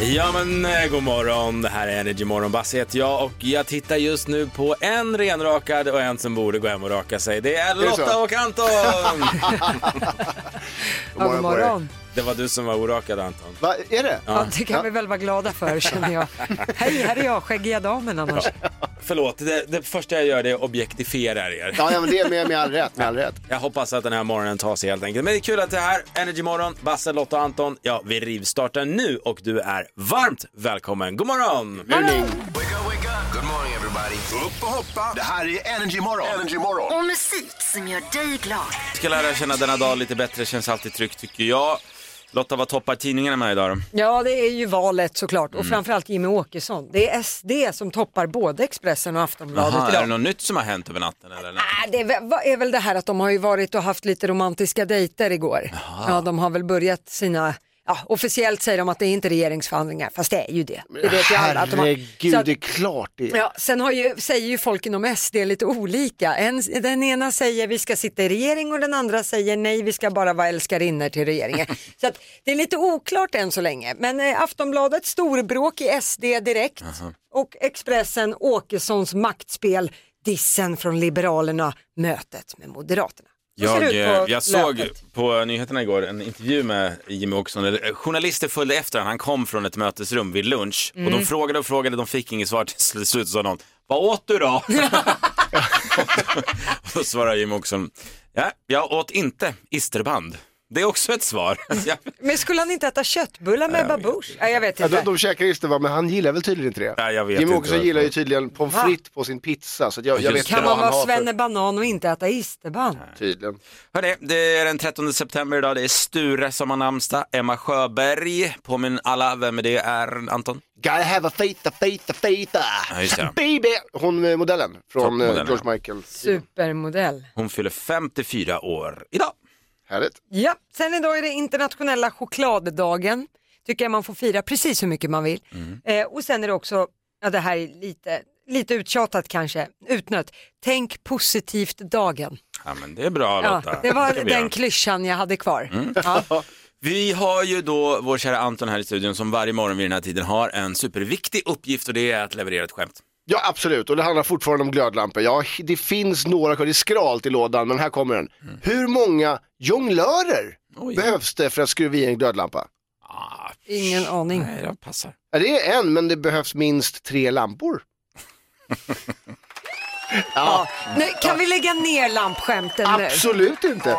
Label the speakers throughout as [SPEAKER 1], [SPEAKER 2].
[SPEAKER 1] Ja men eh, god morgon, det här är Energy Morgon, Basse heter jag och jag tittar just nu på en renrakad och en som borde gå hem och raka sig. Det är
[SPEAKER 2] så?
[SPEAKER 1] Lotta och Anton!
[SPEAKER 3] God morgon.
[SPEAKER 1] Det var du som var orakad Anton.
[SPEAKER 2] Va, är det?
[SPEAKER 3] Ja, det kan vi väl vara glada för känner jag. Hej, här är jag, skäggiga damen annars.
[SPEAKER 1] Förlåt, det, det första jag gör det är objektifierar er.
[SPEAKER 2] Ja, ja men det är med, med all rätt. Med all rätt.
[SPEAKER 1] Jag hoppas att den här morgonen tar sig helt enkelt. Men det är kul att det är här. Energy Morgon, Basse, Lotta och Anton. Ja, vi rivstartar nu och du är varmt välkommen. God morgon!
[SPEAKER 2] Morning.
[SPEAKER 4] Wake up, wake up. Good morning everybody. Upp och hoppa. Det här är Energy Morgon. Energy Morgon.
[SPEAKER 5] Och musik som gör dig glad.
[SPEAKER 1] Vi ska lära känna denna dag lite bättre, känns alltid tryggt tycker jag. Lotta, vad toppar tidningarna med idag då?
[SPEAKER 3] Ja, det är ju valet såklart och framförallt Jimmy Åkesson. Det är SD som toppar både Expressen och Aftonbladet
[SPEAKER 1] Jaha, är
[SPEAKER 3] idag.
[SPEAKER 1] det något nytt som har hänt över natten eller?
[SPEAKER 3] Nej, det är, är väl det här att de har ju varit och haft lite romantiska dejter igår. Ja, de har väl börjat sina, ja, officiellt säger de att det är inte regeringsförhandlingar, fast det är ju det. Det vet ju alla att de har.
[SPEAKER 2] Herregud,
[SPEAKER 3] att-
[SPEAKER 2] det är klart det är.
[SPEAKER 3] Ja, sen har ju, säger ju folk inom SD lite olika. En, den ena säger vi ska sitta i regering och den andra säger nej, vi ska bara vara älskarinnor till regeringen. Så att det är lite oklart än så länge. Men eh, Aftonbladet storbråk i SD direkt och Expressen Åkessons maktspel, dissen från Liberalerna, mötet med Moderaterna.
[SPEAKER 1] Jag,
[SPEAKER 3] på
[SPEAKER 1] eh, jag såg
[SPEAKER 3] löpet.
[SPEAKER 1] på nyheterna igår en intervju med Jimmy Åkesson. Eh, Journalister följde efter honom. Han kom från ett mötesrum vid lunch. Och
[SPEAKER 3] Mm.
[SPEAKER 1] de frågade och frågade, de fick inget svar. Till slut sa någon, vad åt du då? och då svarade Jimmy Åkesson, ja, jag åt inte isterband. Det är också ett svar. Ja,
[SPEAKER 3] Men skulle han inte äta köttbullar med babouche? Ja, jag vet
[SPEAKER 2] Ja,
[SPEAKER 3] inte.
[SPEAKER 2] de, de käkar just det, va, men han gillar väl tydligen inte det.
[SPEAKER 1] Ja, jag vet
[SPEAKER 2] Jimmy
[SPEAKER 1] inte
[SPEAKER 2] Åkesson gillar ju tydligen pommes frites på sin pizza. Så jag, jag vet
[SPEAKER 3] Kan man vara svennebanan och inte äta isterband?
[SPEAKER 2] Tydligen.
[SPEAKER 1] Hörrni, det är den 13 september idag. Det är Sture som har namnsdag. Emma Sjöberg. Påminn alla vem det är, Anton?
[SPEAKER 2] Gotta have a faith, a faith, a faith.
[SPEAKER 1] Ja.
[SPEAKER 2] Baby! Hon modellen från eh, George Michael.
[SPEAKER 3] Supermodell.
[SPEAKER 1] Hon fyller 54 år idag.
[SPEAKER 2] Härligt.
[SPEAKER 3] Ja, sen idag är det internationella chokladdagen. Tycker jag man får fira precis hur mycket man vill. Eh, och sen är det också, ja det här är lite, lite uttjatat kanske, utnött. Tänk positivt-dagen.
[SPEAKER 1] Ja, men det är bra
[SPEAKER 3] Ja,
[SPEAKER 1] Lotta.
[SPEAKER 3] det var
[SPEAKER 1] vi
[SPEAKER 3] den klyschan jag hade kvar. Ja.
[SPEAKER 1] Vi har ju då vår kära Anton här i studion som varje morgon vid den här tiden har en superviktig uppgift och det är att leverera ett skämt.
[SPEAKER 2] Ja absolut, och det handlar fortfarande om glödlampor. Ja, det finns några kvar, det är skralt i lådan, men här kommer den. Hur många jonglörer
[SPEAKER 1] Oj.
[SPEAKER 2] behövs det för att skruva i en glödlampa?
[SPEAKER 1] Ah,
[SPEAKER 3] Ingen aning.
[SPEAKER 1] nej, det passar.
[SPEAKER 2] Ja, det är en, men det behövs minst tre lampor.
[SPEAKER 3] Ja. Nu, kan vi lägga ner lampskämten nu?
[SPEAKER 2] Absolut inte.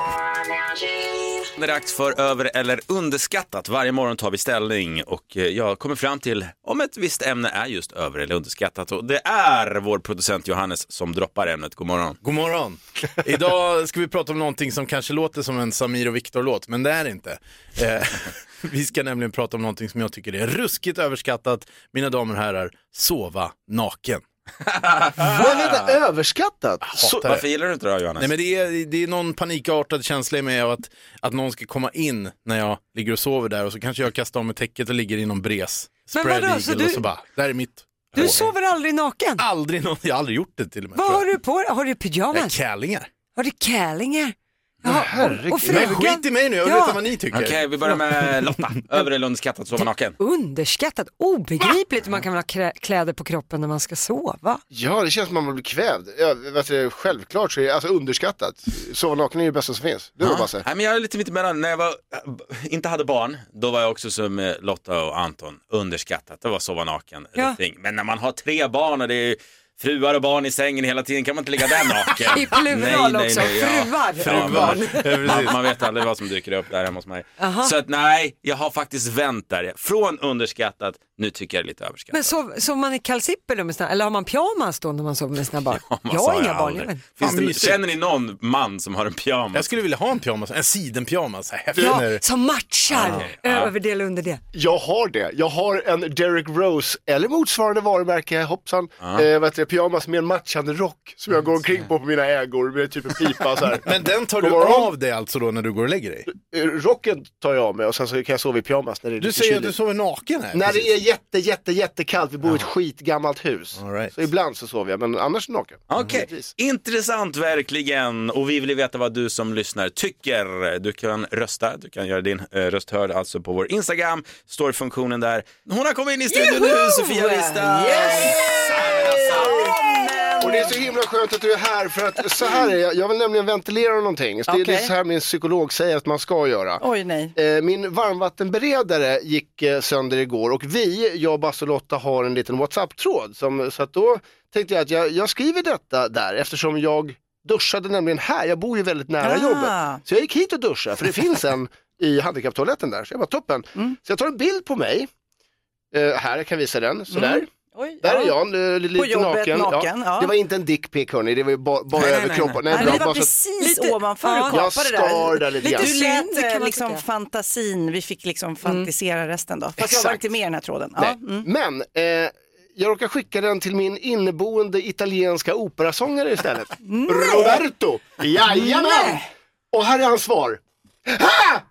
[SPEAKER 1] Det är dags för över eller underskattat. Varje morgon tar vi ställning och eh, jag kommer fram till om ett visst ämne är just över eller underskattat. Och det är vår producent Johannes som droppar ämnet. God morgon.
[SPEAKER 6] God morgon. Idag ska vi prata om någonting som kanske låter som en Samir och Viktor-låt, men det är det inte. Eh, vi ska nämligen prata om någonting som jag tycker är ruskigt överskattat, mina damer och herrar, sova naken.
[SPEAKER 2] Men vänta, överskattat? Så,
[SPEAKER 6] det.
[SPEAKER 1] Varför gillar du inte det då Johannes?
[SPEAKER 6] Nej men det är, det är någon panikartad känsla av att, att någon ska komma in när jag ligger och sover där och så kanske jag kastar om mig täcket och ligger i någon bres.
[SPEAKER 3] Men
[SPEAKER 6] Spread
[SPEAKER 3] vadå,
[SPEAKER 6] eagle
[SPEAKER 3] så du-
[SPEAKER 6] och så bara, där är mitt.
[SPEAKER 3] Du sover aldrig naken?
[SPEAKER 6] Aldrig någon, jag har aldrig gjort det till och med.
[SPEAKER 3] Vad
[SPEAKER 6] tror
[SPEAKER 3] har
[SPEAKER 6] jag.
[SPEAKER 3] du på dig? Har du
[SPEAKER 6] Jag är
[SPEAKER 3] pyjamas?
[SPEAKER 6] Kallingar.
[SPEAKER 3] Har du kallingar? Jaha,
[SPEAKER 2] herregud.
[SPEAKER 3] och
[SPEAKER 6] Men
[SPEAKER 3] frugan?
[SPEAKER 6] skit i mig nu, jag vill
[SPEAKER 3] Ja.
[SPEAKER 6] veta vad ni tycker.
[SPEAKER 1] Okej, vi börjar med Lotta. Över eller underskattat, sova naken?
[SPEAKER 3] Underskattat, obegripligt hur man kan ha klä- kläder på kroppen när man ska sova.
[SPEAKER 2] ja, det känns som att man blir kvävd. Ja, vet du, självklart så är det alltså, underskattat. Sova naken är ju det bästa som finns. Du då Basse?
[SPEAKER 1] Nej, men jag är lite mittemellan. När jag var, inte hade barn, då var jag också som eh, Lotta och Anton, underskattat. Det var sova naken.
[SPEAKER 3] Ja.
[SPEAKER 1] Ja. Men när man har tre barn och det är fruar och barn i sängen hela tiden kan man inte ligga där naken.
[SPEAKER 3] I plural också, fruar och
[SPEAKER 1] Ja,
[SPEAKER 3] barn.
[SPEAKER 1] men, man, man vet aldrig vad som dyker upp där hemma hos mig.
[SPEAKER 3] Aha.
[SPEAKER 1] Så att nej, jag har faktiskt vänt där. Från underskattat, nu tycker jag det är lite överskattat.
[SPEAKER 3] Men sov, sover man i kalsipper då med sina, eller har man pyjamas då när man sover med sina barn?
[SPEAKER 1] Man
[SPEAKER 3] jag har inga barn. Jag vet.
[SPEAKER 1] Finns det, känner ni någon man som har en pyjamas?
[SPEAKER 6] Jag skulle vilja ha en pyjamas, en sidenpyjamas.
[SPEAKER 3] Ja, som matchar överdel och underdel.
[SPEAKER 2] Jag har det. Jag har en Derek Rose eller motsvarande varumärke, hoppsan, eh, vad heter vanliga pyjamas med en matchande rock som jag går omkring på på mina ägor med typ en pipa så här.
[SPEAKER 6] Men den tar du
[SPEAKER 2] God morgon.
[SPEAKER 6] av dig alltså då när du går och lägger dig?
[SPEAKER 2] Eh, Rocken tar jag av mig och sen så kan jag sova i pyjamas när det är
[SPEAKER 6] Du
[SPEAKER 2] lite
[SPEAKER 6] säger att du sover naken här.
[SPEAKER 2] När det är jätte, jätte, jättekallt, vi bor i ett skitgammalt hus.
[SPEAKER 6] All right.
[SPEAKER 2] Så ibland så sover jag, men annars naken.
[SPEAKER 1] Okej,
[SPEAKER 2] Givetvis.
[SPEAKER 1] intressant verkligen. Och vi vill ju veta vad du som lyssnar tycker. Du kan rösta, du kan göra din eh, röst hörd alltså på vår Instagram, står funktionen där. Hon har kommit in i studion nu, Sofia Wistam!
[SPEAKER 2] Och det är så himla skönt att du är här för att så här är jag, jag vill nämligen ventilera någonting. Så det, det är så här min psykolog säger att man ska göra.
[SPEAKER 7] Oj nej.
[SPEAKER 2] Eh, Min varmvattenberedare gick eh, sönder igår och vi, jag, Basse och Lotta har en liten WhatsApp-tråd. Som, så att då tänkte jag att jag, jag skriver detta där eftersom jag duschade nämligen här. Jag bor ju väldigt nära
[SPEAKER 7] Ah.
[SPEAKER 2] jobbet. Så jag gick hit och duschade för det finns en i handikapptoaletten där. Så jag bara toppen.
[SPEAKER 7] Mm.
[SPEAKER 2] Så jag tar en bild på mig. Eh, här, jag kan visa den. Sådär.
[SPEAKER 7] Oj,
[SPEAKER 2] Där
[SPEAKER 7] ja.
[SPEAKER 2] är jag, eh, lite
[SPEAKER 7] jobbet,
[SPEAKER 2] naken.
[SPEAKER 7] naken, ja.
[SPEAKER 2] Det var inte en dickpic hörni, det var ju bara, bara
[SPEAKER 1] Nej, nej,
[SPEAKER 2] överkroppen.
[SPEAKER 1] nej,
[SPEAKER 7] Nej,
[SPEAKER 2] bra,
[SPEAKER 7] det var
[SPEAKER 2] bara så att-
[SPEAKER 7] precis
[SPEAKER 3] Lite-
[SPEAKER 7] ovanför
[SPEAKER 3] ja.
[SPEAKER 7] du
[SPEAKER 2] Jag
[SPEAKER 7] kapade
[SPEAKER 2] skar där lite grann.
[SPEAKER 7] Du
[SPEAKER 3] synd,
[SPEAKER 7] lät
[SPEAKER 3] kan
[SPEAKER 7] eh,
[SPEAKER 3] man
[SPEAKER 7] liksom
[SPEAKER 3] tycka.
[SPEAKER 7] fantasin, vi fick liksom fantisera resten då. Fast jag
[SPEAKER 2] Exakt.
[SPEAKER 7] var inte med i den här tråden. Ja,
[SPEAKER 2] Nej.
[SPEAKER 7] mm.
[SPEAKER 2] Men eh, jag råkar skicka den till min inneboende italienska operasångare istället. Roberto! Jajamän! Och här är hans svar. Ha!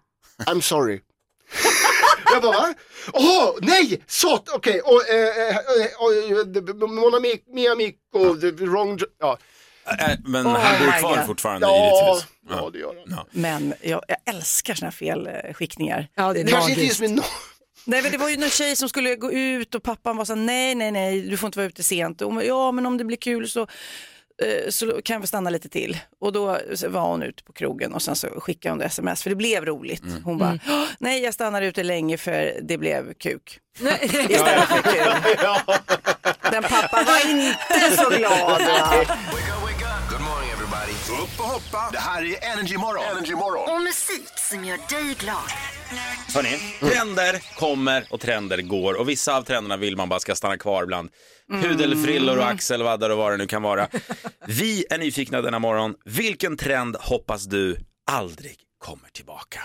[SPEAKER 2] I'm sorry. jag bara va? Åh, nej! Sat, okej. Och, eh, eh, eh, och, mon ami, mi amico, the wrong... Ja,
[SPEAKER 1] Äh, Men
[SPEAKER 7] Oh
[SPEAKER 1] han bor kvar
[SPEAKER 7] God.
[SPEAKER 1] fortfarande
[SPEAKER 2] ja,
[SPEAKER 1] givetvis.
[SPEAKER 2] ja det gör han.
[SPEAKER 7] Men jag, jag älskar såna här felskickningar.
[SPEAKER 3] Ja, det är
[SPEAKER 2] Kanske inte
[SPEAKER 3] magiskt.
[SPEAKER 2] just med no
[SPEAKER 7] Nej men det var ju någon tjej som skulle gå ut och pappan var så nej nej nej du får inte vara ute sent. Och, ja men om det blir kul så, eh, så kan vi stanna lite till. Och då var hon ute på krogen och sen så skickade hon det sms för det blev roligt. Hon bara, "Åh, nej jag stannar ute länge för det blev kuk. Istället för kul. Den pappan var inte så glad. va?
[SPEAKER 4] Upp och hoppa. Det här är Energy Morgon. Energy Morgon.
[SPEAKER 5] Och musik som gör dig glad.
[SPEAKER 1] Hörrni, trender kommer och trender går och vissa av trenderna vill man bara ska stanna kvar bland pudelfrillor och axelvaddar och vad det nu kan vara. Vi är nyfikna denna morgon. Vilken trend hoppas du aldrig kommer tillbaka?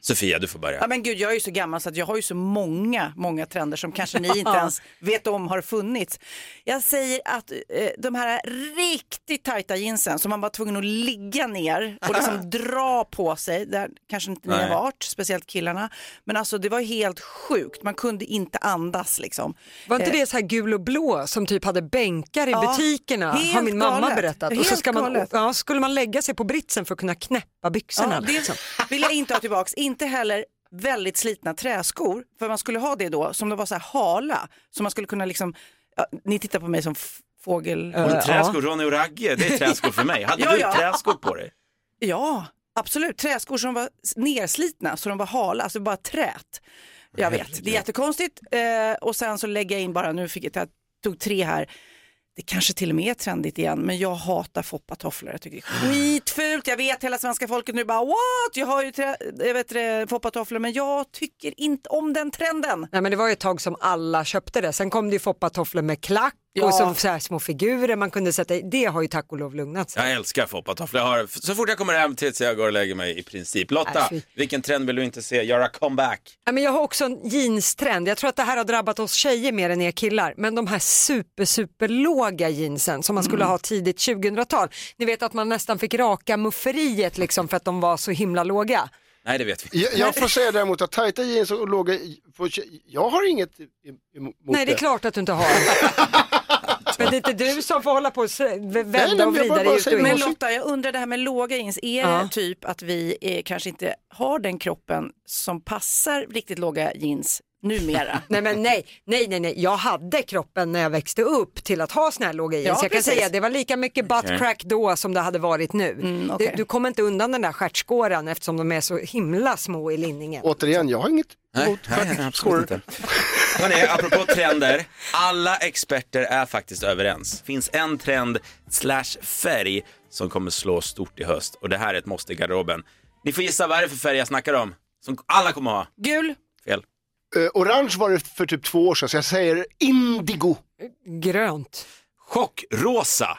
[SPEAKER 1] Sofia, du får börja.
[SPEAKER 7] Ja men gud, jag är ju så gammal så att jag har ju så många, många trender som kanske ni inte ens vet om har funnits. Jag säger att eh, de här riktigt tajta jeansen som man var tvungen att ligga ner och liksom dra på sig, där kanske inte ni
[SPEAKER 1] Nej.
[SPEAKER 7] har varit, speciellt killarna, men alltså det var helt sjukt, man kunde inte andas liksom.
[SPEAKER 3] Var inte det så här gul och blå som typ hade bänkar i
[SPEAKER 7] Ja,
[SPEAKER 3] butikerna?
[SPEAKER 7] helt
[SPEAKER 3] Har min mamma
[SPEAKER 7] galet.
[SPEAKER 3] berättat. Och så
[SPEAKER 7] Helt
[SPEAKER 3] ska man, ja, skulle man lägga sig på britsen för att kunna knäppa byxorna.
[SPEAKER 7] Ja, det
[SPEAKER 3] liksom.
[SPEAKER 7] vill jag inte ha tillbaks. Inte heller väldigt slitna träskor. För man skulle ha det då som det var så här hala. Så man skulle kunna liksom, ja, ni tittar på mig som fågel.
[SPEAKER 3] Ja.
[SPEAKER 1] Och träskor, Ronny och Ragge, det är träskor för mig. Hade
[SPEAKER 7] Ja,
[SPEAKER 1] du
[SPEAKER 7] ja.
[SPEAKER 1] träskor på dig?
[SPEAKER 7] Ja, absolut. Träskor som var nerslitna så de var hala, alltså bara trät. Jag vet, det är jättekonstigt. Eh, och sen så lägger jag in bara, nu fick jag, jag tog tre här. Det kanske till och med är trendigt igen, men jag hatar foppatofflor. Jag tycker det är skitfult. Jag vet hela svenska folket nu bara what? Jag har ju jag vet foppatofflor, men jag tycker inte om den trenden.
[SPEAKER 3] Nej, men det var ju ett tag som alla köpte det. Sen kom det ju foppatofflor med klack
[SPEAKER 7] Ja.
[SPEAKER 3] och så, så här små figurer man kunde sätta i. Det har ju tack och lov lugnat sig.
[SPEAKER 1] Jag älskar foppatofflor. Jag har, så fort jag kommer hem tills jag går och lägger mig i princip. Lotta,
[SPEAKER 3] fy.
[SPEAKER 1] vilken trend vill du inte se göra comeback?
[SPEAKER 3] Ja, men jag har också en jeanstrend. Jag tror att det här har drabbat oss tjejer mer än er killar. Men de här super, super låga jeansen som man skulle ha tidigt 2000-tal. Ni vet att man nästan fick raka mufferiet liksom för att de var så himla låga.
[SPEAKER 1] Nej, det vet vi.
[SPEAKER 2] Jag, jag får säga däremot att tajta jeans och låga, jag har inget emot
[SPEAKER 3] Nej, det är klart att du inte har. men det är inte du som får hålla på och vända och vrida dig ut
[SPEAKER 7] Men Lotta, jag undrar det här med låga jeans, är
[SPEAKER 3] Ja.
[SPEAKER 7] det typ att vi eh, kanske inte har den kroppen som passar riktigt låga jeans numera?
[SPEAKER 3] Nej men nej, nej, nej, nej, jag hade kroppen när jag växte upp till att ha såna här låga jeans.
[SPEAKER 7] Ja,
[SPEAKER 3] jag kan
[SPEAKER 7] precis.
[SPEAKER 3] säga det var lika mycket butt crack då som det hade varit nu.
[SPEAKER 7] Mm, okej.
[SPEAKER 3] du, du kommer inte undan den där stjärtskåran eftersom de är så himla små i linningen.
[SPEAKER 2] Återigen, jag har inget emot
[SPEAKER 1] inte. Hörrni, apropå trender, alla experter är faktiskt överens. Det finns en trend slash färg som kommer slå stort i höst och det här är ett måste i garderoben. Ni får gissa vad är det för färg jag snackar om, som alla kommer ha.
[SPEAKER 7] Gul?
[SPEAKER 1] Fel.
[SPEAKER 2] Eh, orange var det för typ två år sedan, så jag säger indigo.
[SPEAKER 3] Grönt.
[SPEAKER 1] Chockrosa.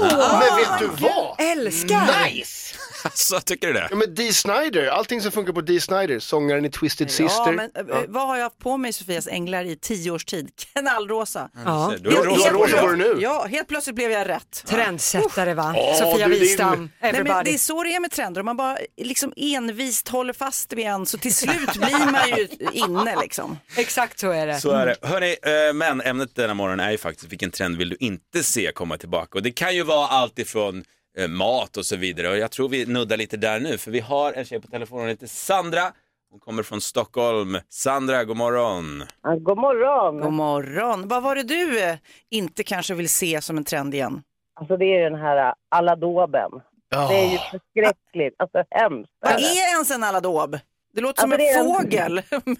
[SPEAKER 2] Men vet du vad?
[SPEAKER 3] Älskar!
[SPEAKER 2] Nice!
[SPEAKER 1] Så tycker du det?
[SPEAKER 2] Ja men Dee Snider, allting som funkar på Dee Snider, sångaren i Twisted
[SPEAKER 7] Ja,
[SPEAKER 2] Sister.
[SPEAKER 7] men eh, vad har jag haft på mig Sofias änglar i tio års tid? Knallrosa.
[SPEAKER 3] Ja.
[SPEAKER 1] Du är
[SPEAKER 2] Du
[SPEAKER 1] rosa
[SPEAKER 2] har rosa på
[SPEAKER 1] dig
[SPEAKER 2] nu.
[SPEAKER 7] Ja, helt plötsligt blev jag rätt.
[SPEAKER 3] Trendsättare va?
[SPEAKER 2] Åh,
[SPEAKER 3] Sofia Wistam,
[SPEAKER 7] Nej, men det är så det är med trender, om man bara liksom envist håller fast vid en så till slut blir man ju inne liksom.
[SPEAKER 3] Exakt så är det.
[SPEAKER 1] Så är det. Hörrni, eh, men ämnet denna morgon är ju faktiskt vilken trend vill du inte se komma tillbaka? Och det kan ju vara allt ifrån eh, mat och så vidare. Och jag tror vi nuddar lite där nu, för vi har en tjej på telefonen, hon heter Sandra. Hon kommer från Stockholm. Sandra, god morgon.
[SPEAKER 8] Ja, God morgon.
[SPEAKER 7] God morgon. Vad var det du eh, inte kanske vill se som en trend igen?
[SPEAKER 8] Alltså det är den här aladoben. Det är ju förskräckligt, alltså hemskt.
[SPEAKER 7] Vad är ens en aladåb? Det låter som
[SPEAKER 8] Alltså, det är
[SPEAKER 7] en
[SPEAKER 8] en-
[SPEAKER 7] fågel.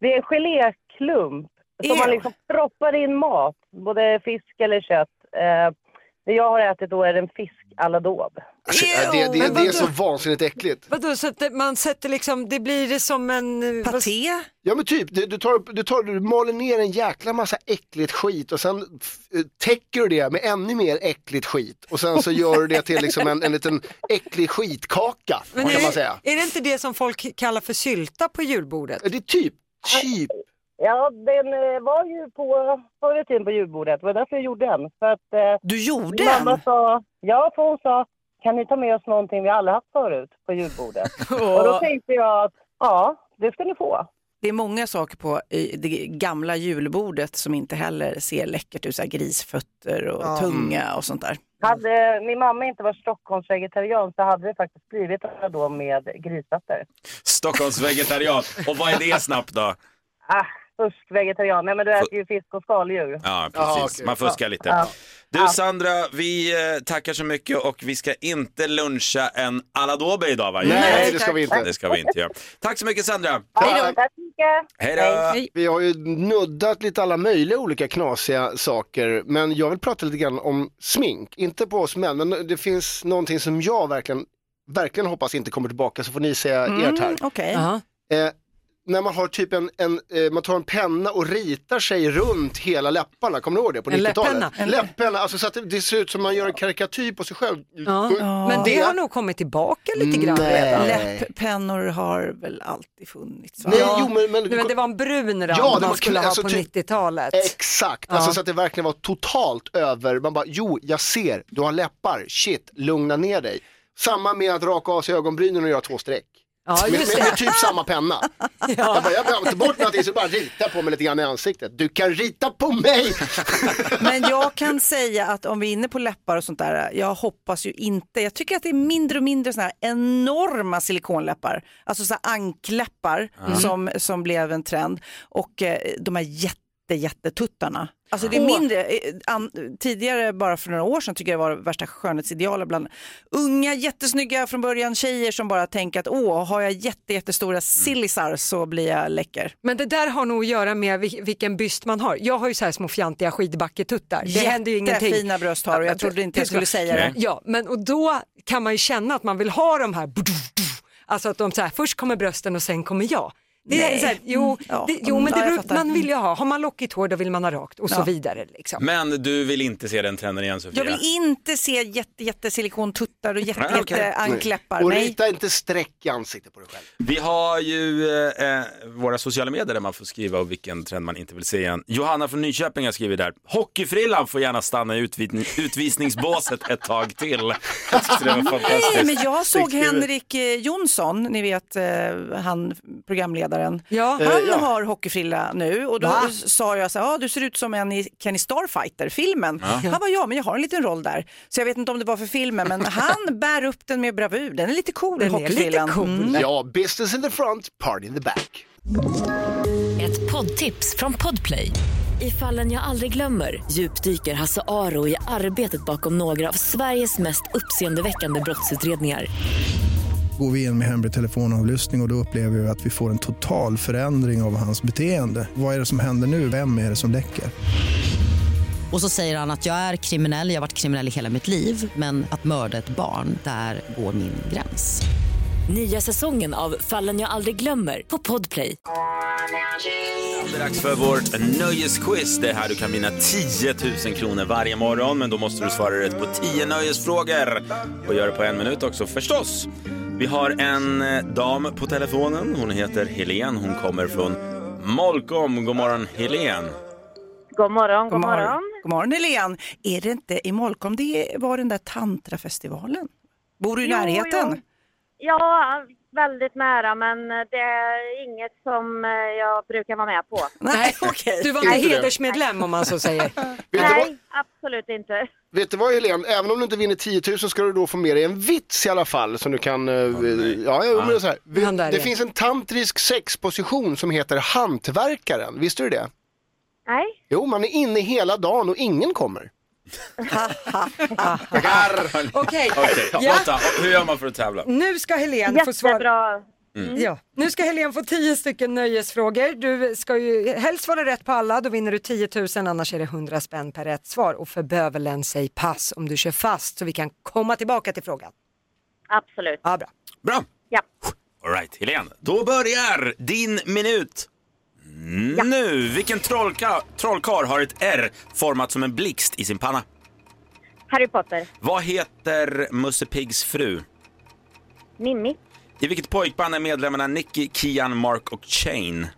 [SPEAKER 8] det är en geléklump som man liksom proppar in mat, både fisk eller kött. Eh, det jag har ätit då är en fiskaladob.
[SPEAKER 2] Alltså, ja, det, det,
[SPEAKER 3] Men
[SPEAKER 2] det är så vansinnigt äckligt.
[SPEAKER 3] Vadå, så att det- man sätter liksom, det blir det som en...
[SPEAKER 7] Paté?
[SPEAKER 2] Ja men typ, du, du, tar, du, tar, du maler ner en jäkla massa äckligt skit och sen eh, täcker du det med ännu mer äckligt skit och sen så gör du det till liksom en, en liten äcklig skitkaka
[SPEAKER 3] Men
[SPEAKER 2] kan man
[SPEAKER 3] är,
[SPEAKER 2] säga.
[SPEAKER 3] är det inte det som folk kallar för sylta på julbordet?
[SPEAKER 2] Det är typ, typ.
[SPEAKER 8] Ja, den eh, var ju på förr i tiden på julbordet. Det var därför jag gjorde den. För att eh,
[SPEAKER 7] Du gjorde
[SPEAKER 8] mamma
[SPEAKER 7] en?
[SPEAKER 8] sa, ja för hon sa, kan ni ta med oss någonting vi aldrig haft förut på julbordet? Och då tänkte jag att, ja, det ska ni få.
[SPEAKER 7] Det är många saker på i det gamla julbordet som inte heller ser läckert ut, så grisfötter och tunga och sånt där.
[SPEAKER 8] Hade min mamma inte varit Stockholmsvegetarian så hade det faktiskt blivit då med grisfötter.
[SPEAKER 1] Stockholms vegetarian. Och vad är det snabbt då?
[SPEAKER 8] Ah, fuskvegetarian. Nej men du äter ju fisk och skaldjur.
[SPEAKER 1] Ja,
[SPEAKER 2] Jaha,
[SPEAKER 1] precis.
[SPEAKER 2] okej.
[SPEAKER 1] Man fuskar lite.
[SPEAKER 8] Ja.
[SPEAKER 1] Du Sandra, vi eh, tackar så mycket och vi ska inte luncha en aladobe idag va?
[SPEAKER 2] Nej, det ska vi inte.
[SPEAKER 1] Det ska vi inte göra. Tack så mycket Sandra.
[SPEAKER 8] Ja, tack så mycket.
[SPEAKER 1] Hej då.
[SPEAKER 2] Vi har ju nuddat lite alla möjliga olika knasiga saker, men jag vill prata lite grann om smink. Inte på oss män, men det finns någonting som jag verkligen, verkligen hoppas inte kommer tillbaka, så får ni säga ert här.
[SPEAKER 7] Mm, Okej.
[SPEAKER 2] Eh, när man har typ en, en eh, man tar en penna och ritar sig runt hela läpparna, kommer ni ihåg det på
[SPEAKER 3] En
[SPEAKER 2] 90-talet?
[SPEAKER 3] läppenna.
[SPEAKER 2] En läppenna, alltså så att det, det ser ut som man gör en karikatyr på sig själv.
[SPEAKER 3] Ja. Men det har nog kommit tillbaka lite grann
[SPEAKER 2] Nej.
[SPEAKER 3] redan.
[SPEAKER 7] Läpppennor har väl alltid funnits? va?
[SPEAKER 2] Nej,
[SPEAKER 3] Ja.
[SPEAKER 2] jo, men, men,
[SPEAKER 3] Men det var en brun rand
[SPEAKER 2] Ja,
[SPEAKER 3] man
[SPEAKER 2] var
[SPEAKER 3] skulle
[SPEAKER 2] kul-
[SPEAKER 3] ha
[SPEAKER 2] alltså
[SPEAKER 3] på
[SPEAKER 2] typ-
[SPEAKER 3] 90-talet.
[SPEAKER 2] Exakt, alltså så att det verkligen var totalt över. Man bara, jo, jag ser, du har läppar, shit, lugna ner dig. Samma med att raka av sig ögonbrynen och göra två streck.
[SPEAKER 3] Ja,
[SPEAKER 2] Med,
[SPEAKER 3] just
[SPEAKER 2] med, med typ samma penna. Jag bara, jag behöver inte bort någonting så bara rita på mig lite grann i ansiktet. Du kan rita på mig!
[SPEAKER 7] Men jag kan säga att om vi är inne på läppar och sånt där, jag hoppas ju inte, jag tycker att det är mindre och mindre såna här enorma silikonläppar, alltså så här ankläppar som, som blev en trend och eh, de här jätte jättetuttarna. Alltså det är mindre, eh, tidigare bara för några år sedan tycker jag var det värsta skönhetsidealet bland unga jättesnygga från början tjejer som bara tänker att åh har jag jätte, jättestora sillisar så blir jag läcker.
[SPEAKER 3] Men det där har nog att göra med vil- vilken byst man har. Jag har ju så här små fjantiga skidbacketuttar. Det händer ju ingenting.
[SPEAKER 7] Jättefina bröst har du, jag trodde inte jag skulle säga det.
[SPEAKER 3] Ja, men och då kan man ju känna att man vill ha de här, alltså att de så här, först kommer brösten och sen kommer jag. Det är
[SPEAKER 7] Nej.
[SPEAKER 3] så här, jo,
[SPEAKER 7] Mm, ja.
[SPEAKER 3] det, jo, men
[SPEAKER 7] Ja,
[SPEAKER 3] det,
[SPEAKER 7] fattar.
[SPEAKER 3] man vill ju ha, har man lockigt hår då vill man ha rakt och så
[SPEAKER 7] Ja.
[SPEAKER 3] vidare. Liksom.
[SPEAKER 1] Men du vill inte se den trenden igen Sofia?
[SPEAKER 7] Jag vill inte se jätte, jätte silikontuttar och jätte,
[SPEAKER 1] Nej,
[SPEAKER 7] jätte ankläppar.
[SPEAKER 2] Och rita inte streck i ansiktet på dig själv.
[SPEAKER 1] Vi har ju eh, eh, våra sociala medier där man får skriva och vilken trend man inte vill se igen. Johanna från Nyköping har skrivit där. Hockeyfrillan får gärna stanna i utvid- utvisningsbåset ett tag till. Jag tyckte det var
[SPEAKER 7] Nej, men jag såg. Henrik eh, Jonsson, ni vet eh, han programledaren.
[SPEAKER 3] Ja.
[SPEAKER 7] Han
[SPEAKER 2] ja.
[SPEAKER 7] har hockeyfrilla nu och då
[SPEAKER 3] Va?
[SPEAKER 7] sa jag så här, ah, du ser ut som en i Kenny Starfighter-filmen. Han bara, ja men jag har en liten roll där. Så jag vet inte om det var för filmen men han bär upp den med bravur. Den är lite cool,
[SPEAKER 3] Den är lite
[SPEAKER 7] hockeyfrillan.
[SPEAKER 3] cool.
[SPEAKER 7] Mm.
[SPEAKER 2] Ja, business in the front, party in the back.
[SPEAKER 9] Ett poddtips från Podplay. I fallen jag aldrig glömmer djupdyker Hasse Aro i arbetet bakom några av Sveriges mest uppseendeväckande brottsutredningar.
[SPEAKER 10] Går vi in med hemlig telefonavlyssning och, och då upplever vi att vi får en total förändring av hans beteende. Vad är det som händer nu? Vem är det som läcker?
[SPEAKER 11] Och så säger han att jag är kriminell, jag har varit kriminell i hela mitt liv men att mörda ett barn, där går min gräns.
[SPEAKER 9] Nya säsongen av Fallen jag aldrig glömmer på Podplay.
[SPEAKER 1] Det är dags för vårt nöjesquiz. Det är här du kan vinna 10 000 kronor varje morgon. Men då måste du svara rätt på 10 nöjesfrågor. Och göra det på en minut också förstås. Vi har en eh, dam på telefonen. Hon heter Helen. Hon kommer från Molkom. God morgon Helen.
[SPEAKER 8] God morgon, god
[SPEAKER 7] God morgon.
[SPEAKER 8] morgon.
[SPEAKER 7] God morgon Helene. Är det inte i Molkom det var den där tantrafestivalen? Bor du i
[SPEAKER 8] Jo,
[SPEAKER 7] närheten?
[SPEAKER 8] jo. Ja, väldigt nära men det är inget som eh, jag brukar vara med på.
[SPEAKER 7] Nej, okej.
[SPEAKER 3] Du var inte hedersmedlem om man så säger.
[SPEAKER 2] Vet, du vad,
[SPEAKER 8] Nej, absolut inte.
[SPEAKER 2] vet du vad Helene, även om du inte vinner 10 000 ska du då få med dig en vits i alla fall som du kan, eh, ja, ja men så här. Vi-
[SPEAKER 3] Han där
[SPEAKER 2] Det
[SPEAKER 3] igen.
[SPEAKER 2] finns en tantrisk sexposition som heter hantverkaren, visste du det?
[SPEAKER 8] Nej,
[SPEAKER 2] Jo, man är inne hela dagen och ingen kommer.
[SPEAKER 3] Okej,
[SPEAKER 1] Okej,
[SPEAKER 3] Ja.
[SPEAKER 1] Lotta, hur gör man för att tävla?
[SPEAKER 3] nu ska Helene få svara.
[SPEAKER 8] jättebra.
[SPEAKER 3] Ja. Nu ska Helene få 10 stycken nöjesfrågor. Du ska ju helst svara rätt på alla, då vinner du 10 000, annars är det 100 spänn per rätt svar. Och för bövelen, säg pass om du kör fast så vi kan komma tillbaka till frågan.
[SPEAKER 8] Absolut.
[SPEAKER 3] Ja, bra.
[SPEAKER 1] Bra.
[SPEAKER 8] Ja.
[SPEAKER 1] All right, Helene. Då börjar din minut. Nu, vilken trollka, trollkarl har ett R format som en blixt i sin panna?
[SPEAKER 8] Harry Potter.
[SPEAKER 1] Vad heter Musse Piggs fru?
[SPEAKER 8] Mimmi.
[SPEAKER 1] I vilket pojkband är medlemmarna Nicky, Kian, Mark och Shane?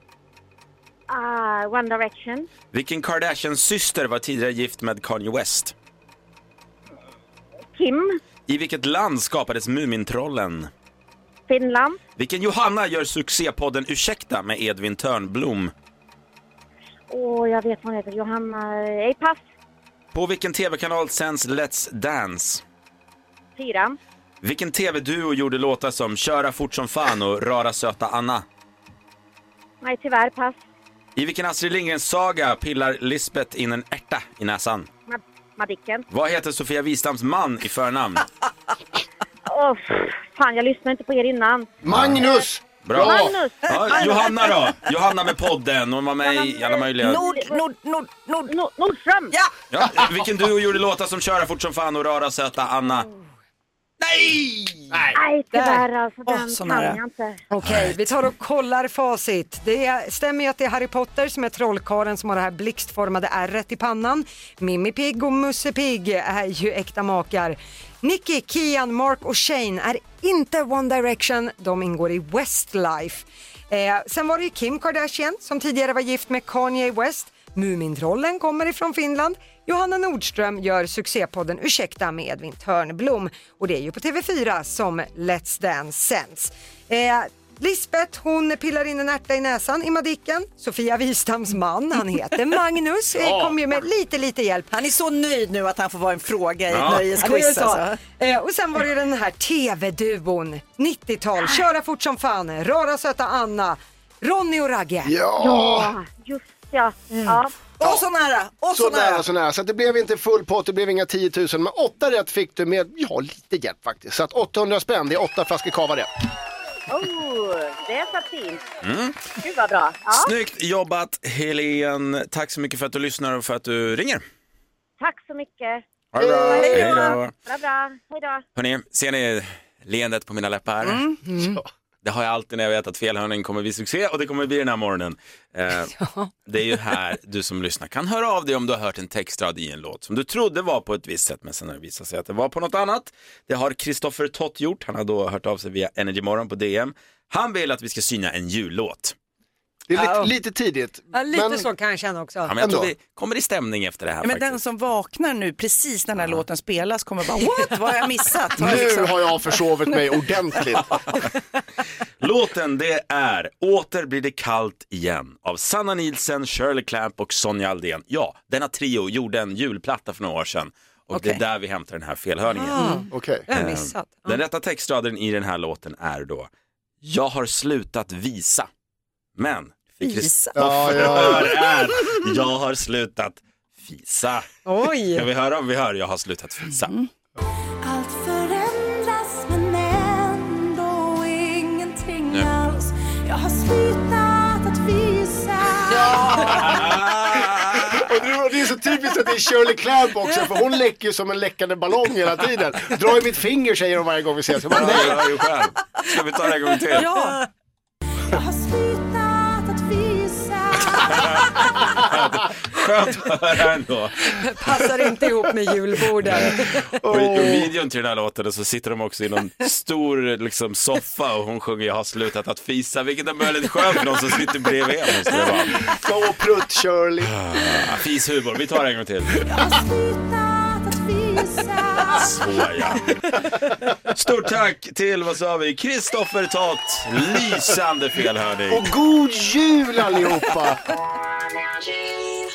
[SPEAKER 8] Ah, One Direction.
[SPEAKER 1] Vilken Kardashian-syster var tidigare gift med Kanye West?
[SPEAKER 8] Kim.
[SPEAKER 1] I vilket land skapades Mumintrollen?
[SPEAKER 8] Finland.
[SPEAKER 1] Vilken Johanna gör succépodden Ursäkta med Edvin Törnblom?
[SPEAKER 8] Åh, jag vet vad hon heter. Johanna... Ej, pass.
[SPEAKER 1] På vilken tv-kanal sänds Let's Dance?
[SPEAKER 8] Fyra.
[SPEAKER 1] Vilken tv-duo gjorde låtar som Köra fort som fan och Rara söta Anna?
[SPEAKER 8] Nej, tyvärr, pass.
[SPEAKER 1] I vilken Astrid Lindgrens saga pillar Lisbeth in en ärta i näsan?
[SPEAKER 8] Mad- Madicken.
[SPEAKER 1] Vad heter Sofia Wistams man i förnamn?
[SPEAKER 8] Åh, fan, jag lyssnade inte på er innan.
[SPEAKER 2] Magnus!
[SPEAKER 1] Bra!
[SPEAKER 8] Magnus!
[SPEAKER 1] Ja, Johanna då? Johanna med podden, hon var med i alla möjliga...
[SPEAKER 7] Nord, nord, nord, nord.
[SPEAKER 8] Nord- Nordström!
[SPEAKER 7] Ja!
[SPEAKER 1] Ja, vilken duo gjorde låtar som Köra fort som fan och Rara söta Anna? Nej!
[SPEAKER 8] Nej, tyvärr alltså.
[SPEAKER 7] Åh,
[SPEAKER 8] Den
[SPEAKER 7] så
[SPEAKER 8] kan
[SPEAKER 7] nära.
[SPEAKER 8] jag inte.
[SPEAKER 3] Okej, vi tar och kollar facit. Det är, stämmer ju att det är Harry Potter som är trollkarlen som har det här blixtformade ärret i pannan. Mimmi Pigg och Musse Pigg är ju äkta makar. Nicky, Kian, Mark och Shane är inte One Direction, de ingår i Westlife. Eh, sen var det ju Kim Kardashian som tidigare var gift med Kanye West. Mumintrollen kommer ifrån Finland. Johanna Nordström gör succépodden Ursäkta med Edvin Törnblom och det är ju på TV4 som Let's Dance sänds. Eh, Lisbeth hon pillar in en ärta i näsan i Madicken. Sofia Wistams man, han heter Magnus, eh, kom ju med lite lite hjälp.
[SPEAKER 7] Han är så nöjd nu att han får vara en fråga i ett
[SPEAKER 1] Ja.
[SPEAKER 3] Ja,
[SPEAKER 7] nöjesquiz.
[SPEAKER 3] så.
[SPEAKER 7] alltså.
[SPEAKER 3] Eh, och sen var det den här TV-duon, 90-tal, Köra fort som fan, Rara söta Anna, Ronny och Ragge.
[SPEAKER 2] Ja!
[SPEAKER 8] Ja, just ja. ja.
[SPEAKER 7] Och så nära, och så,
[SPEAKER 2] Så nära,
[SPEAKER 7] nära.
[SPEAKER 2] så nära. Så att det blev inte full pott, det blev inga 10 000. Men åtta rätt fick du med, ja, lite hjälp faktiskt. Så att 800 spänn, det är åtta flaskor cava det.
[SPEAKER 8] Oh, det satt fint.
[SPEAKER 1] Mm.
[SPEAKER 8] Gud vad bra. Ja,
[SPEAKER 1] Snyggt jobbat Helen. Tack så mycket för att du lyssnar och för att du ringer.
[SPEAKER 8] tack så mycket.
[SPEAKER 1] Ha det bra.
[SPEAKER 8] Hej
[SPEAKER 1] Hej
[SPEAKER 8] då. Bra, bra. Hej då.
[SPEAKER 1] Hörni, ser ni leendet på mina läppar?
[SPEAKER 3] Mm.
[SPEAKER 2] Ja.
[SPEAKER 1] Det har jag alltid när jag vet att felhörning kommer bli succé och det kommer bli den här morgonen. Eh, Det är ju här du som lyssnar kan höra av dig om du har hört en textrad i en låt som du trodde var på ett visst sätt men sen har det visat sig att det var på något annat. Det har Kristoffer Tott gjort. Han har då hört av sig via Energy Morgon på DM. Han vill att vi ska syna en jullåt.
[SPEAKER 2] Det är lite,
[SPEAKER 3] Ja.
[SPEAKER 2] lite tidigt.
[SPEAKER 3] Ja, lite
[SPEAKER 2] men,
[SPEAKER 3] så kan jag känna också.
[SPEAKER 1] Ja, men jag tror vi kommer i stämning efter det här
[SPEAKER 7] Ja, men den
[SPEAKER 1] faktiskt.
[SPEAKER 7] som vaknar nu precis när den här låten spelas kommer bara what, vad har jag missat? Har jag
[SPEAKER 2] Nu
[SPEAKER 7] liksom-
[SPEAKER 2] har jag försovit mig ordentligt.
[SPEAKER 1] Låten det är Åter blir det kallt igen av Sanna Nielsen, Shirley Clamp och Sonja Aldén. Ja, denna trio gjorde en julplatta för några år sedan och det
[SPEAKER 7] Okej.
[SPEAKER 1] är där vi hämtar den här felhörningen.
[SPEAKER 3] Det jag
[SPEAKER 1] Eh,
[SPEAKER 3] missat. Ja.
[SPEAKER 1] Den rätta textraden i den här låten är då Jag har slutat visa. Men? Kristoffer
[SPEAKER 2] Ja, ja.
[SPEAKER 1] är Jag har slutat fisa.
[SPEAKER 3] Oj!
[SPEAKER 1] Kan vi höra om vi hör Jag har slutat fisa?
[SPEAKER 12] Allt förändras men ändå ingenting
[SPEAKER 1] Nu.
[SPEAKER 12] alls Jag har slutat att visa
[SPEAKER 2] Och det- och det är så typiskt att det är Shirley Clamp också, för hon läcker ju som en läckande ballong hela tiden. Dra i mitt finger säger hon varje gång vi ses. Jag bara, nej.
[SPEAKER 1] Ska vi ta det en gång till?
[SPEAKER 7] Ja,
[SPEAKER 1] skönt att höra ändå.
[SPEAKER 3] Passar inte ihop med julborden.
[SPEAKER 1] Och i videon till den här låten så sitter de också i någon stor liksom, soffa och hon sjunger Jag har slutat att fisa, vilket är väldigt skönt för de som sitter bredvid henne. måste det vara.
[SPEAKER 2] Så prutt Shirley.
[SPEAKER 1] Ah, Fishumor, vi tar det en gång till. Så ja. Stort tack till, vad sa vi, Kristoffer Tott. Lysande felhörning.
[SPEAKER 2] Och god jul allihopa!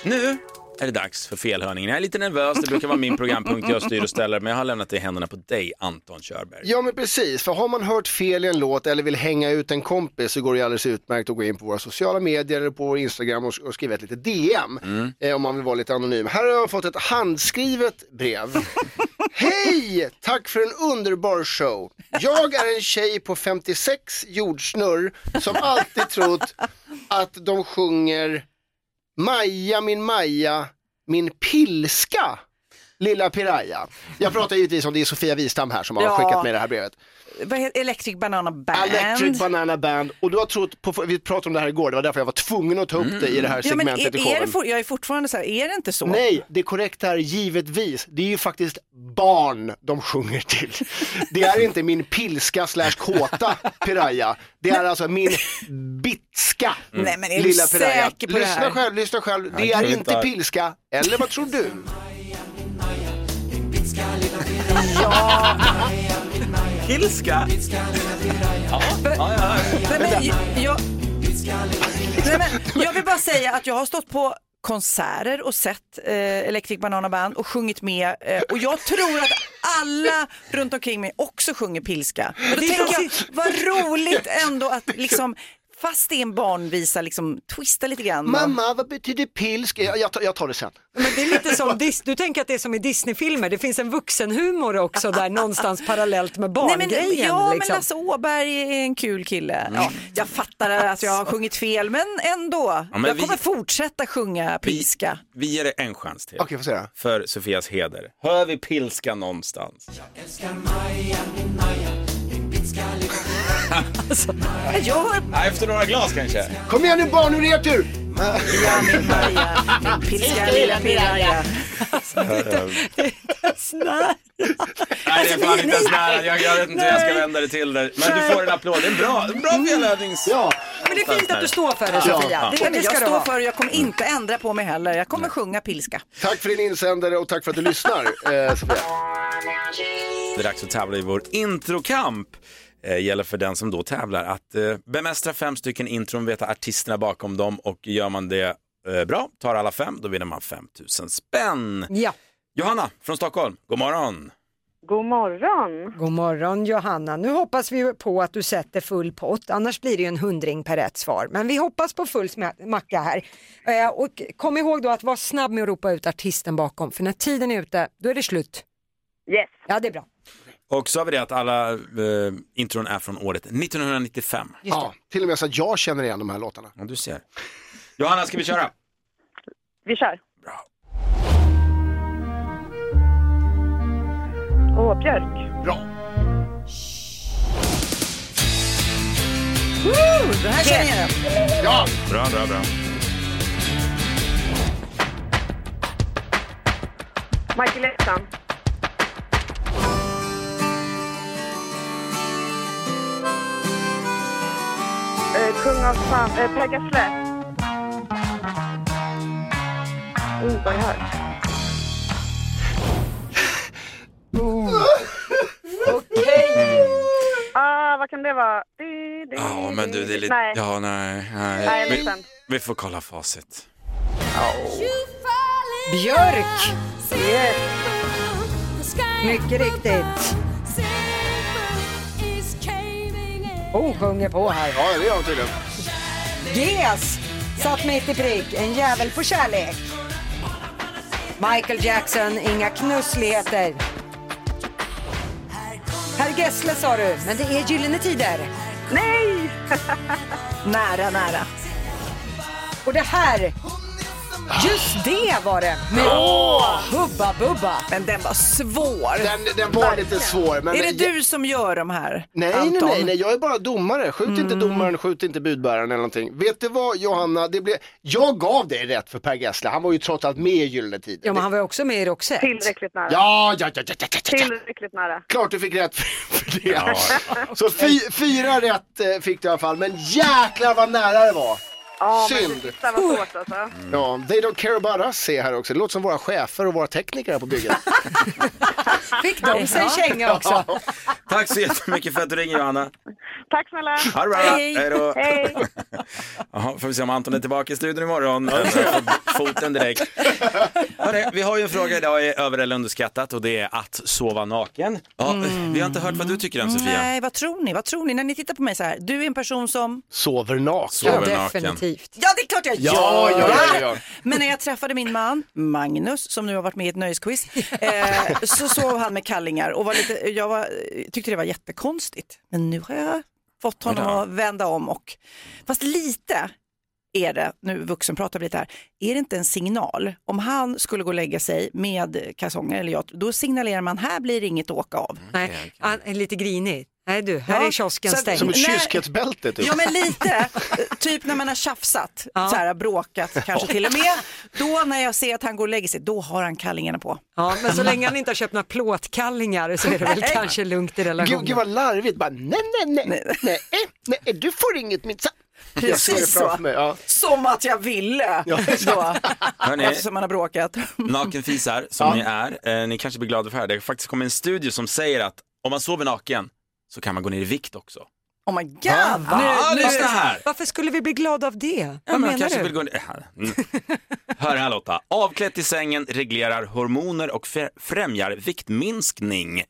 [SPEAKER 1] Nu är det dags för felhörningen. Jag är lite nervös, det brukar vara min programpunkt jag styr och ställer, men jag har lämnat det i händerna på dig, Anton Körberg.
[SPEAKER 2] Ja men precis, för har man hört fel i en låt eller vill hänga ut en kompis så går det alldeles utmärkt att gå in på våra sociala medier eller på vår Instagram och, och skriva ett litet DM eh, om man vill vara lite anonym. Här har jag fått ett handskrivet brev. Hej! Tack för en underbar show. Jag är en tjej på 56 jordsnurr som alltid trott att de sjunger Maja min Maja, min pilska. Lilla Piraya. Jag pratar givetvis om det är Sofia Wistam här som har
[SPEAKER 7] Ja.
[SPEAKER 2] skickat med det här brevet.
[SPEAKER 7] Vad heter Electric Banana Band?
[SPEAKER 2] Electric Banana Band. Och du har trott, på, vi pratade om det här igår, det var därför jag var tvungen att ta upp det i det här
[SPEAKER 7] Ja, men
[SPEAKER 2] segmentet i
[SPEAKER 7] är, är det for, jag är fortfarande så här, är det inte så?
[SPEAKER 2] Nej, det korrekta är givetvis. Det är ju faktiskt barn de sjunger till. Det är inte min pilska slash kåta piraya. Det är alltså min bitska
[SPEAKER 7] Nej, men är du
[SPEAKER 2] lilla piraya.
[SPEAKER 7] säker på det
[SPEAKER 2] lyssna
[SPEAKER 7] här?
[SPEAKER 2] själv, lyssna själv. Det är inte
[SPEAKER 1] inte-
[SPEAKER 2] pilska. Eller vad tror du?
[SPEAKER 1] Pilska? Ja, ja, ja.
[SPEAKER 7] Nej, men, jag, jag, nej, men, jag vill bara säga att jag har stått på konserter och sett eh, Electric Banana Band och sjungit med eh, och jag tror att alla runt omkring mig också sjunger pilska. Och då
[SPEAKER 3] Det är
[SPEAKER 7] tänker jag, vad roligt ändå att liksom fast det är en barnvisa liksom twista lite grann.
[SPEAKER 2] Mamma, vad betyder pilsk? Jag, jag, tar, jag tar det sen.
[SPEAKER 3] Men det är lite som, Dis- du tänker att det är som i Disneyfilmer, det finns en vuxenhumor också där någonstans parallellt med
[SPEAKER 7] Nej, men,
[SPEAKER 3] barngrejen.
[SPEAKER 7] ja,
[SPEAKER 3] liksom.
[SPEAKER 7] men Lasse Åberg är en kul kille. Ja, jag fattar att jag har sjungit fel, men ändå.
[SPEAKER 1] Ja, men
[SPEAKER 7] jag
[SPEAKER 1] vi-
[SPEAKER 7] kommer fortsätta sjunga pilska.
[SPEAKER 1] Vi ger det en chans till.
[SPEAKER 2] Okej, då.
[SPEAKER 1] För Sofias heder. Hör vi pilska någonstans?
[SPEAKER 7] Jag hör
[SPEAKER 1] Ja, efter några glas kanske?
[SPEAKER 2] Kom igen nu barn, ur er tur!
[SPEAKER 7] Ja, min Maja, min pilska lilla piraya.
[SPEAKER 3] Snälla.
[SPEAKER 1] Nej, det är fan inte ens nära. Jag, jag vet inte hur jag ska vända det till det. Men du får en applåd. Det är en bra, en bra felövnings...
[SPEAKER 2] Ja,
[SPEAKER 3] Men det är fint att du står för det
[SPEAKER 2] Ja.
[SPEAKER 3] Sofia.
[SPEAKER 1] Ja.
[SPEAKER 3] Det, det
[SPEAKER 7] jag
[SPEAKER 3] ska du
[SPEAKER 7] står för och jag kommer inte ändra på mig heller. Jag kommer sjunga pilska.
[SPEAKER 2] tack för din insändare och tack för att du lyssnar, eh, Sofia.
[SPEAKER 1] Det är dags att tävla i vår introkamp. Eh, gäller för den som då tävlar att eh, bemästra fem stycken intron, veta artisterna bakom dem och gör man det eh, bra, tar alla fem, då vinner man 5000 spänn.
[SPEAKER 3] Ja.
[SPEAKER 1] Johanna från Stockholm, god morgon.
[SPEAKER 8] God morgon.
[SPEAKER 3] God morgon Johanna. Nu hoppas vi på att du sätter full pott, annars blir det ju en hundring per rätt svar. Men vi hoppas på full macka här. Eh, och kom ihåg då att vara snabb med att ropa ut artisten bakom, för när tiden är ute, då är det slut.
[SPEAKER 8] Yes.
[SPEAKER 3] Ja, det är bra.
[SPEAKER 1] Och så har vi det att alla eh, intron är från året 1995.
[SPEAKER 2] Ja, till och med så att jag känner igen de här låtarna.
[SPEAKER 1] Ja, du ser. Johanna, ska vi köra?
[SPEAKER 8] Vi kör.
[SPEAKER 1] Bra.
[SPEAKER 8] Åh, Björk.
[SPEAKER 2] Bra.
[SPEAKER 7] Det här känner jag.
[SPEAKER 2] Ja,
[SPEAKER 1] Bra, bra, bra.
[SPEAKER 8] Michael Jackson. Eh, kung av fan, eh, Per Gessle. Oh, vad är det här?
[SPEAKER 3] Okej.
[SPEAKER 8] Ah, vad kan det vara? Di, di,
[SPEAKER 1] Ja, men du, det är lite...
[SPEAKER 8] Nej,
[SPEAKER 1] Ja, nej, nej.
[SPEAKER 8] Jag är
[SPEAKER 1] vi,
[SPEAKER 8] ledsen.
[SPEAKER 1] vi får kolla facit.
[SPEAKER 3] Björk. Mycket riktigt. Hon sjunger på här.
[SPEAKER 2] ja det gör de tydligen.
[SPEAKER 3] GES satt mitt i prick, en jävel på kärlek. Michael Jackson, inga knussligheter. Herr Gessle sa du, men det är Gyllene Tider.
[SPEAKER 8] Nej!
[SPEAKER 7] Nära, nära.
[SPEAKER 3] Och det här Just det var det. Med Hubba Bubba.
[SPEAKER 7] Men den var svår.
[SPEAKER 2] Den, den var lite svår. Men
[SPEAKER 7] är det du som gör de här?
[SPEAKER 2] Nej, nej,
[SPEAKER 7] Anton?
[SPEAKER 2] nej, nej, jag är bara domare. Skjut inte
[SPEAKER 3] Mm.
[SPEAKER 2] domaren, skjut inte budbäraren eller någonting. Vet du vad Johanna, det blev... jag gav dig rätt för Per Gessle. Han var ju trots allt med i Gyllene Tider.
[SPEAKER 3] Ja, men han var ju också med i Roxette.
[SPEAKER 13] Tillräckligt nära.
[SPEAKER 2] Ja, ja, ja, ja, ja, ja, ja.
[SPEAKER 13] Tillräckligt nära.
[SPEAKER 2] Klart du fick rätt för, det. Så fy, fyra rätt eh, fick du i alla fall, men jäklar vad nära det var.
[SPEAKER 13] Ja, men
[SPEAKER 2] Synd.
[SPEAKER 13] det sista var svårt alltså.
[SPEAKER 2] Ja, they don't care about us ser här också. Det låter som våra chefer och våra tekniker här på bygget.
[SPEAKER 3] Fick de sig känga också?
[SPEAKER 1] Tack så jättemycket för att du ringer Johanna.
[SPEAKER 13] Tack snälla.
[SPEAKER 1] Ha det bra.
[SPEAKER 13] Hej.
[SPEAKER 1] Hej då.
[SPEAKER 13] Hej.
[SPEAKER 1] Jaha, får vi se om Anton är tillbaka i studion imorgon. Foten direkt. Hörrni, vi har ju en fråga idag i över eller underskattat och det är att sova naken. Ja, Vi har inte hört vad du tycker än Sofia.
[SPEAKER 7] Nej, vad tror ni? Vad tror ni när ni tittar på mig så här? Du är en person som...
[SPEAKER 2] Sover naken.
[SPEAKER 1] Sover naken.
[SPEAKER 3] Definitivt.
[SPEAKER 7] Ja, det är klart jag gör!
[SPEAKER 2] Ja, ja, ja, ja.
[SPEAKER 7] Men när jag träffade min man, Magnus, som nu har varit med i ett nöjesquiz, eh, så sov han med kallingar och var lite, jag var, tyckte det var jättekonstigt. Men nu har jag fått honom
[SPEAKER 1] Vadå?
[SPEAKER 7] att vända om och, fast lite är det, nu vuxenpratar vi lite här, är det inte en signal? Om han skulle gå och lägga sig med kalsonger eller jag, då signalerar man här blir det inget åka av.
[SPEAKER 3] Nej, han är lite grinig. Nej du, här
[SPEAKER 7] Ja,
[SPEAKER 3] är kiosken
[SPEAKER 7] så-
[SPEAKER 3] stängd.
[SPEAKER 2] Som ett kyskhetsbälte typ.
[SPEAKER 7] Ja men lite, typ när man har tjafsat,
[SPEAKER 3] Ja.
[SPEAKER 7] så här, bråkat kanske till och med. Då när jag ser att han går och lägger sig, då har han kallingarna på.
[SPEAKER 3] Ja, men så länge han inte har köpt några plåtkallingar så är det väl
[SPEAKER 7] Nej.
[SPEAKER 3] kanske lugnt i relationen.
[SPEAKER 2] gud vad larvigt. Bara, nej, nej, nej, nej, nej, nej, du får inget det
[SPEAKER 7] Precis så.
[SPEAKER 2] mig. Ja.
[SPEAKER 7] Som att jag ville.
[SPEAKER 2] Ja,
[SPEAKER 7] då,
[SPEAKER 1] Hörrni,
[SPEAKER 7] eftersom man har bråkat.
[SPEAKER 1] nakenfisar som
[SPEAKER 2] Ja.
[SPEAKER 1] ni är, eh, ni kanske blir glada för det här. Det har faktiskt kommit en studie som säger att om man sover naken så kan man gå ner i vikt också.
[SPEAKER 7] Oh my god.
[SPEAKER 1] Va? Va?
[SPEAKER 7] Nu, nu,
[SPEAKER 1] här!
[SPEAKER 3] Varför skulle vi bli glada av det?
[SPEAKER 1] Ja,
[SPEAKER 3] Vad
[SPEAKER 1] man
[SPEAKER 3] menar
[SPEAKER 1] kanske
[SPEAKER 3] du?
[SPEAKER 1] vill gå ner. Mm. Hör här Lotta. Avklätt i sängen reglerar hormoner och fr- främjar viktminskning.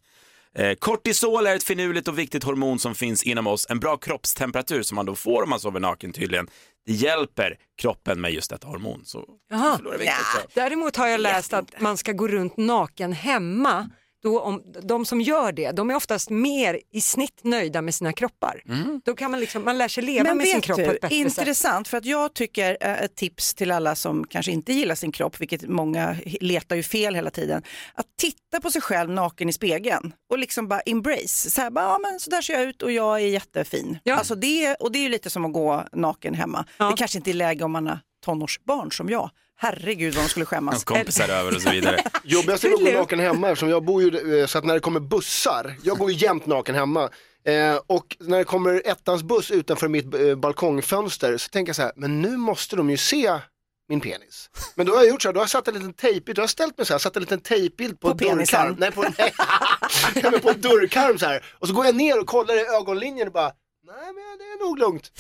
[SPEAKER 1] Eh, kortisol är ett finurligt och viktigt hormon som finns inom oss. En bra kroppstemperatur som man då får om man sover naken tydligen. Det hjälper kroppen med just detta hormon. Så
[SPEAKER 3] Jaha.
[SPEAKER 1] förlorar vikt också.
[SPEAKER 3] Däremot har jag läst att man ska gå runt naken hemma. Då om, de som gör det, de är oftast mer i snitt nöjda med sina kroppar. Då kan man liksom, man lär sig leva
[SPEAKER 7] Men
[SPEAKER 3] med sin kropp på
[SPEAKER 7] du,
[SPEAKER 3] ett bättre sätt.
[SPEAKER 7] intressant för att jag tycker eh, ett tips till alla som kanske inte gillar sin kropp, vilket många letar ju fel hela tiden, att titta på sig själv naken i spegeln och liksom bara embrace, så här, bara, ja men så där ser jag ut och jag är jättefin.
[SPEAKER 3] Ja.
[SPEAKER 7] Alltså det, och det är ju lite som att gå naken hemma.
[SPEAKER 3] Ja.
[SPEAKER 7] Det kanske inte är läge om man har tonårsbarn som jag. Herregud vad de skulle skämmas.
[SPEAKER 1] Kompisar över och så vidare.
[SPEAKER 2] Jobbigast är att gå naken hemma eftersom jag bor ju eh, så att när det kommer bussar, jag går ju jämt naken hemma. Eh, och när det kommer ettans buss utanför mitt eh, balkongfönster så tänker jag så här, men nu måste de ju se min penis. Men då har jag gjort så här, då har jag satt en liten tejpbild, då har jag ställt mig så här, satt en liten tejpbild på,
[SPEAKER 7] På
[SPEAKER 2] dörrkarm. Nej, på, nej. Nej, men på en dörrkarm så här. Och så går jag ner och kollar i ögonlinjen och bara, nej men det är nog lugnt.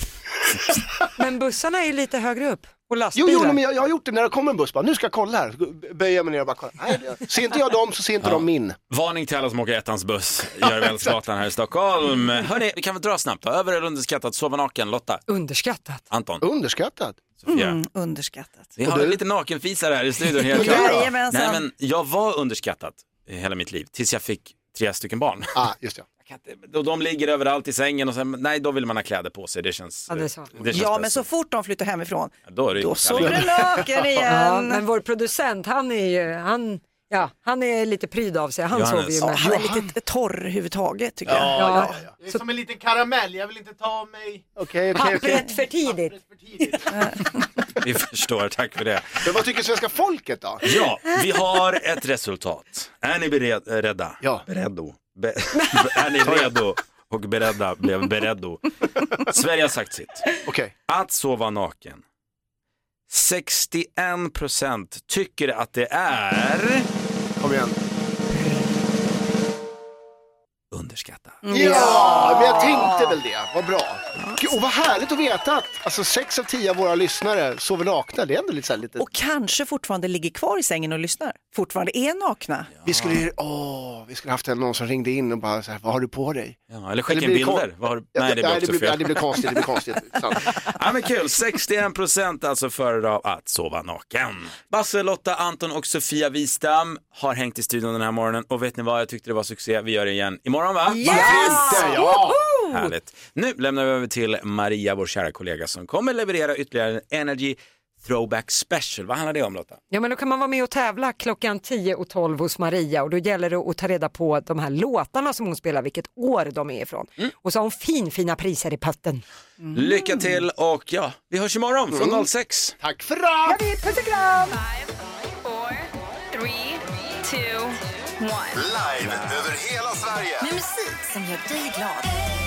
[SPEAKER 3] Men bussarna är ju lite högre upp och
[SPEAKER 2] Jo,
[SPEAKER 3] lastbilar.
[SPEAKER 2] jo men jag, jag har gjort det när det kommer en buss, bara, nu ska jag kolla här. Böjer jag mig ner och bara kollar. Nej, det- ser inte jag dem så ser inte de min.
[SPEAKER 1] Varning till alla som åker ettans buss, Järvelsgatan här i Stockholm. Hörni, vi kan väl dra snabbt då. Över eller underskattat, sova naken, Lotta,
[SPEAKER 3] Underskattat.
[SPEAKER 1] Anton,
[SPEAKER 2] Underskattat.
[SPEAKER 1] Sofia.
[SPEAKER 7] Mm, underskattat.
[SPEAKER 1] Vi har lite nakenfisar här i studion helt klart. Nej men jag var underskattad i hela mitt liv tills jag fick tre stycken barn.
[SPEAKER 2] Ah, just det.
[SPEAKER 1] Jag kan inte- de ligger överallt i sängen och sen, nej då vill man ha kläder på sig, det känns,
[SPEAKER 3] Ja, det så.
[SPEAKER 1] det känns
[SPEAKER 7] Ja men så fort de flyttar hemifrån,
[SPEAKER 1] Då, är det
[SPEAKER 7] då sover du naken
[SPEAKER 3] Ja,
[SPEAKER 7] igen.
[SPEAKER 3] men vår producent, han är ju, han, ja, han är lite pryd av sig. Han
[SPEAKER 1] Johannes.
[SPEAKER 3] sover ju
[SPEAKER 7] Ja,
[SPEAKER 3] med.
[SPEAKER 7] han är lite torr överhuvudtaget tycker jag.
[SPEAKER 3] Ja,
[SPEAKER 6] Det är som en liten karamell, jag vill inte ta av mig
[SPEAKER 2] okej, okej.
[SPEAKER 3] Pappret för tidigt.
[SPEAKER 6] för tidigt.
[SPEAKER 1] Vi förstår, tack för det.
[SPEAKER 2] Men vad tycker svenska folket då?
[SPEAKER 1] Ja, vi har ett resultat. Är ni beredda?
[SPEAKER 2] Ja.
[SPEAKER 1] Bereddo. Be är ni redo? Och beredda blev bereddo. Sverige har sagt sitt.
[SPEAKER 2] Okej.
[SPEAKER 1] Att sova naken. 61% tycker att det är
[SPEAKER 2] Kom igen.
[SPEAKER 1] underskattat.
[SPEAKER 2] Ja, men jag tänkte väl det. Vad bra. Gud, Och vad härligt att veta att alltså, sex av tio av våra lyssnare sover nakna. Det är ändå lite så här lite...
[SPEAKER 7] Och kanske fortfarande ligger kvar i sängen och lyssnar. Fortfarande är nakna.
[SPEAKER 2] Vi skulle ju, åh, vi skulle haft en, någon som ringde in och bara så här, vad har du på dig?
[SPEAKER 1] Ja, eller skicka in
[SPEAKER 2] det
[SPEAKER 1] bilder.
[SPEAKER 2] kon-
[SPEAKER 1] Vad har...
[SPEAKER 2] Ja,
[SPEAKER 1] Nej, det blir också
[SPEAKER 2] blir,
[SPEAKER 1] fel.
[SPEAKER 2] det blir konstigt, det blir konstigt.
[SPEAKER 1] Ja, men kul, 61% alltså föredrar att sova naken. Basse, Lotta, Anton och Sofia Wistam har hängt i studion den här morgonen och vet ni vad, jag tyckte det var succé. Vi gör det igen imorgon va?
[SPEAKER 2] Inte, ja!
[SPEAKER 1] Härligt. Nu lämnar vi över till Maria, vår kära kollega som kommer leverera ytterligare en Energy Throwback Special. Vad handlar det om Lotta?
[SPEAKER 3] Ja men då kan man vara med och tävla klockan 10 och 12 hos Maria och då gäller det att ta reda på de här låtarna som hon spelar, vilket år de är ifrån. Och så har hon fin fina priser i potten.
[SPEAKER 1] Lycka till och ja, vi hörs imorgon från
[SPEAKER 2] Mm.
[SPEAKER 1] 06.
[SPEAKER 2] Tack för idag!
[SPEAKER 3] Puss och kram!
[SPEAKER 4] Live över hela Sverige.
[SPEAKER 5] Med musik som gör dig glad.